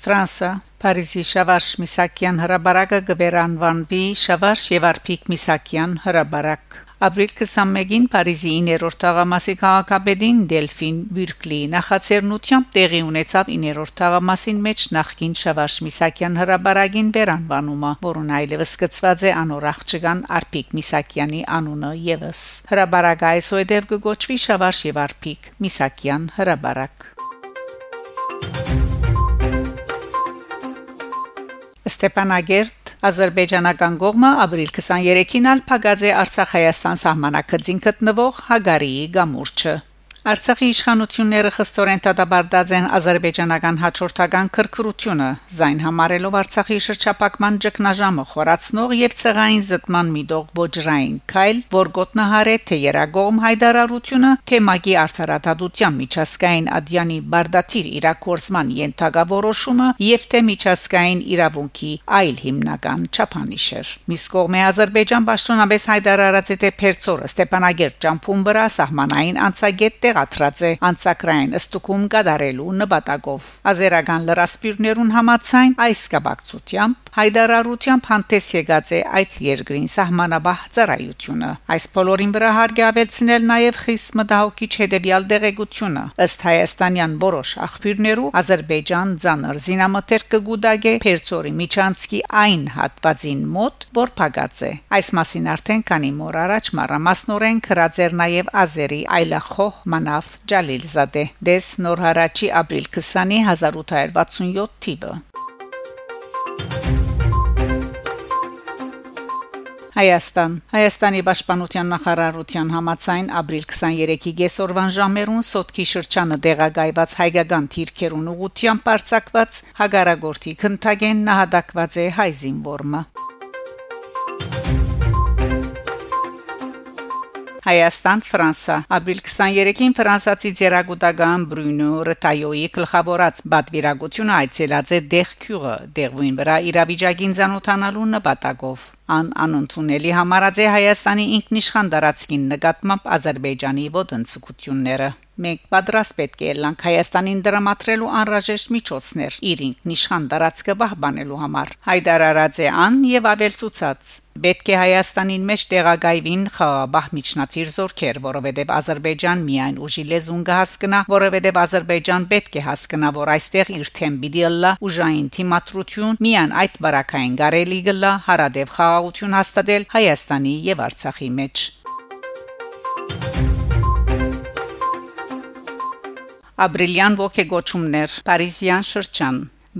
Ֆրանսա Փարիզի Շավարշ Միսակյան հրաբարակը գվերանվանվի Շավարշ եւ Արփիկ Միսակյան հրաբարակ Ապրիլ 21-ին Փարիզի 9-րդ թաղամասի քաղաքապետին Դելֆին Բյուրկլի նախաձեռնությամբ տեղի ունեցավ 9-րդ թաղամասին մեջ նախկին Շավարշ Միսակյան հրաբարագին վերանվանումը, որոնց այլևս սկծված է անոր աղջկան Արփիկ Միսակյանի անունը եւս։ Հրաբարագը այսուհետև կգոչվի Շավարշ եւ Արփիկ Միսակյան հրաբարակ։ Ստեփանագերտ Ադրբեջանական կողմը ապրիլ 23-ին ալ փակած է Արցախ-Հայաստան սահմանակցին գտնվող Հագարիի գամուրջը Արցախի իշխանությունները խստորեն դադարդած են ազերբայջանական հաջորդական քրքրությունը զայն համարելով Արցախի շրջապակման ճգնաժամը խորացնող եւ ցեղային զտման միտող ոչրային քայլ, որ գոտնահարե թե երագողմ հայդարարությունը թե մագի արդարադատության միջազգային ադյանի բարդաթիր իրակորձման ենթակավորոշումը եւ թե միջազգային իրավունքի այլ հիմնական չափանիշեր։ Միս կողմէ Ադրբեջան պաշտոնապես հայդարարած է թե Փերծորը Ստեփանագերտ ճամփուն վրա սահմանային անցագետ տեղադրած է անցակրային ըստուկում գդարելու նպատակով ազերական լրասպիրներուն համացայն այս կապակցությամբ հայդարարությամբ հանդես եկած է այդ երկրին սահմանաբահ ծառայությունը այս բոլորին վրա հարգավեցնել նաև խիստ մտահոգիչ հետևյալ դեղեցությունը ըստ հայաստանյան որոշ աղբյուրներու Ադրբեջան ցաներ զինամթեր կգուդագե Պերցորի Միչանցկի այն հատվածին մոտ որ փագած է այս մասին արդեն քանի մոր առաջ մարամասնորեն քրածեր նաև Ազերի այլախոհ Մանաֆ Ջալիլզադե դես նոր հարաճի ապրիլ 20-ի 1867 թիվը Հայաստան Հայաստանի Պաշտպանության նախարարության համաձայն ապրիլ 23-ի գեսորվան ժամերուն Սոտքի շրջանը դեղագայված հայկական թիրքերուն ուղությամբ բարձակված հագարագորթի քնթագեն նահատակված է հայ զինվորմը Հայաստան Ֆրանսա ապրիլ 23-ին ֆրանսացի ձերագուտական Բրունո Ռտայոյի գլխավորած բադվիրագությունը այցելած է Դեղքյուղը դեղույն վրա իրավիճակին ցանոթանալու նպատակով ան անընդունելի համարած է Հայաստանի ինքնիշխան դարածքին նկատմամբ Ադրբեջանի ոտնցկությունները մենք պատրաստ պետք է լանք Հայաստանին դրամատրելու անհրաժեշտ միջոցներ իր ինքնիշխան դարածքը պահպանելու համար հայտարարած է ան եւ ավելցուցած Պետք է Հայաստանին մեջ տեղագայվին խաղաբահ միջնաթիր զորքեր, որովհետև Ադրբեջան միայն ուժի լեզուն կհասկնա, որովհետև Ադրբեջան պետք է հասկնա, որ այստեղ իր թեմ պիտի լա ուժային թիմատրություն միայն այդ բարակային գարելի գլա հարադև խաղաղություն հաստատել Հայաստանի եւ Արցախի մեջ։ Ապրիլյան ողեգոճումներ Փարիզյան շրջան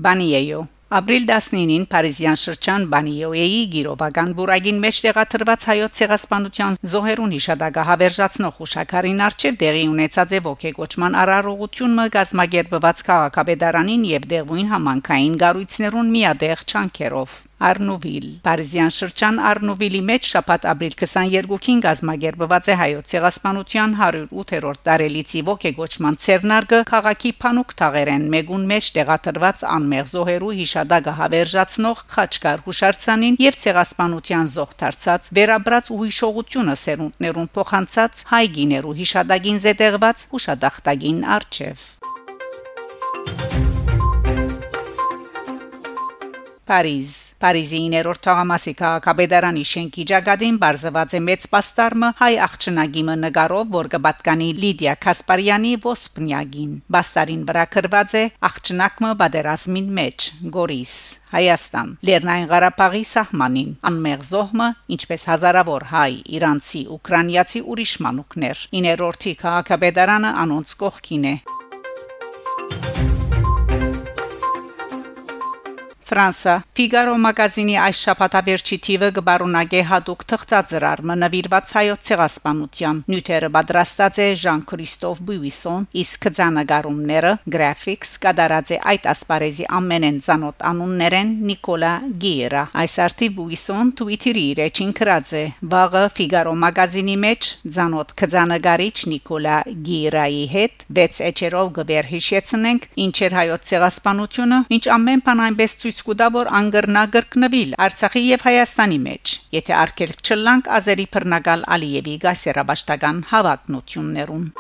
Բանիեյո Ապրիլ 19-ին Փարիզյան շրջան Բանիոյեի գիրովական բուրագին մեջ տեղադրված հայոց ցեղասպանության զոհերուն հիշադակը հավերժացնող հուշակարին արչև դեղի ունեցած է ողեգոճման արարողությունը գազմագերբված քաղաքապետարանին եւ դեղույն համանքային գառույցներուն միադեղ չանքերով Արնուվիլ Պարիզյան շրջան Արնուվիլի մեջ շաբաթ ապրիլ 22-ին գազմագերբված է հայոց ցեղասպանության 108-րդ տարելիցի ողեգոճման ցերնարգը քաղաքի Փանուկ թաղերեն մեգուն մեջ տեղադրված անմեղ զոհերու հիշադակը հավերժացնող խաչկար հուշարձանին եւ ցեղասպանության զոհ դարձած վերաբրած ու հիշողությունը սերունդներուն փոխանցած հայ գիներու հիշադակին զետեղված հուշադախտագին արչեվ Փարիզ Փարիզի 9-րդ թաղամասի քաղաքաբեդարանի շենքի ճակատին բարձված է մեծ պաստառը հայ աղջնագիմը նկարով, որ կպատկանի Լիդիա Կասպարյանի ոսպնյագին։ Պաստարին վրա գրված է աղջնակը բادرազմին մեջ Գորիս Հայաստան Լեռնային Ղարաբաղի սահմանին անմեղ զոհմը ինչպես հազարավոր հայ, իրանցի, ուկրաինացի ուրիշ մանուկներ 9-րդի քաղաքաբեդարանը անոնց կողքին է Ֆրանսա Ֆիգարո մագազինի այս շաբաթաբերչի թիվը գբարունագե հadouk թղթածրարը նվիրված հայոց ցեղասպանության նյութերը պատրաստած է Ժան-Քրիստոֆ Բուիսոն իսկ ցանագարումները գրաֆիկս կդարած է այդ ասպարեզի ամենեն ցանոթ անուններեն Նիկոլա Գիերա այս արտի Բուիսոն Twitter-ի իր էջին գրած է. Վաղը Ֆիգարո մագազինի մեջ ցանոթ քծանագարիչ Նիկոլա Գիերայի հետ վեց էջերով գվեր հիշեցնենք ինչեր հայոց ցեղասպանությունը ինչ ամեն բան այնպես ցույց ցույց կտա որ անգրնա գրկնվիլ Արցախի եւ Հայաստանի մեջ եթե արկելք չլանք ազերի բռնագալ Ալիևի գասերաբաշտական հավակնություններուն